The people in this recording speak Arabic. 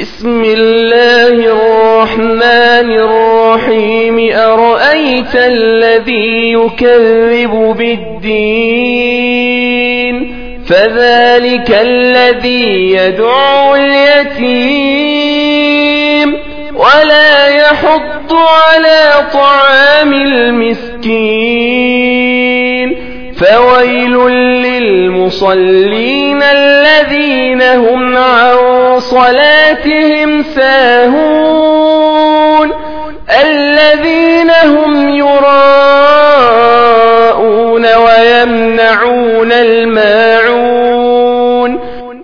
بسم الله الرحمن الرحيم. أرأيت الذي يكذب بالدين؟ فذلك الذي يدعو اليتيم. ولا يحض على طعام المسكين. فويل للمصلين الذين هم صلاتهم ساهون الذين هم يراءون ويمنعون الماعون